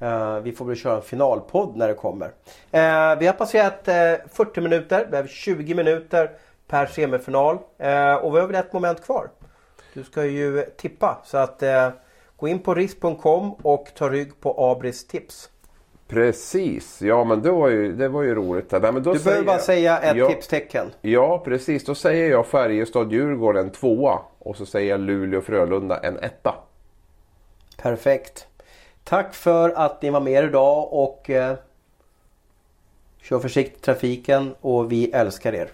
Eh, vi får väl köra en finalpodd när det kommer. Eh, vi har passerat eh, 40 minuter. Vi har 20 minuter per semifinal. Och vi har väl ett moment kvar. Du ska ju tippa. Så att gå in på risk.com och ta rygg på Abris tips. Precis, ja men det var ju, det var ju roligt. Nej, men då Du behöver bara säga ett ja, tipstecken. Ja precis, då säger jag Färjestad-Djurgården tvåa. Och så säger jag Luleå-Frölunda en etta. Perfekt. Tack för att ni var med idag och eh, kör försiktigt i trafiken och vi älskar er.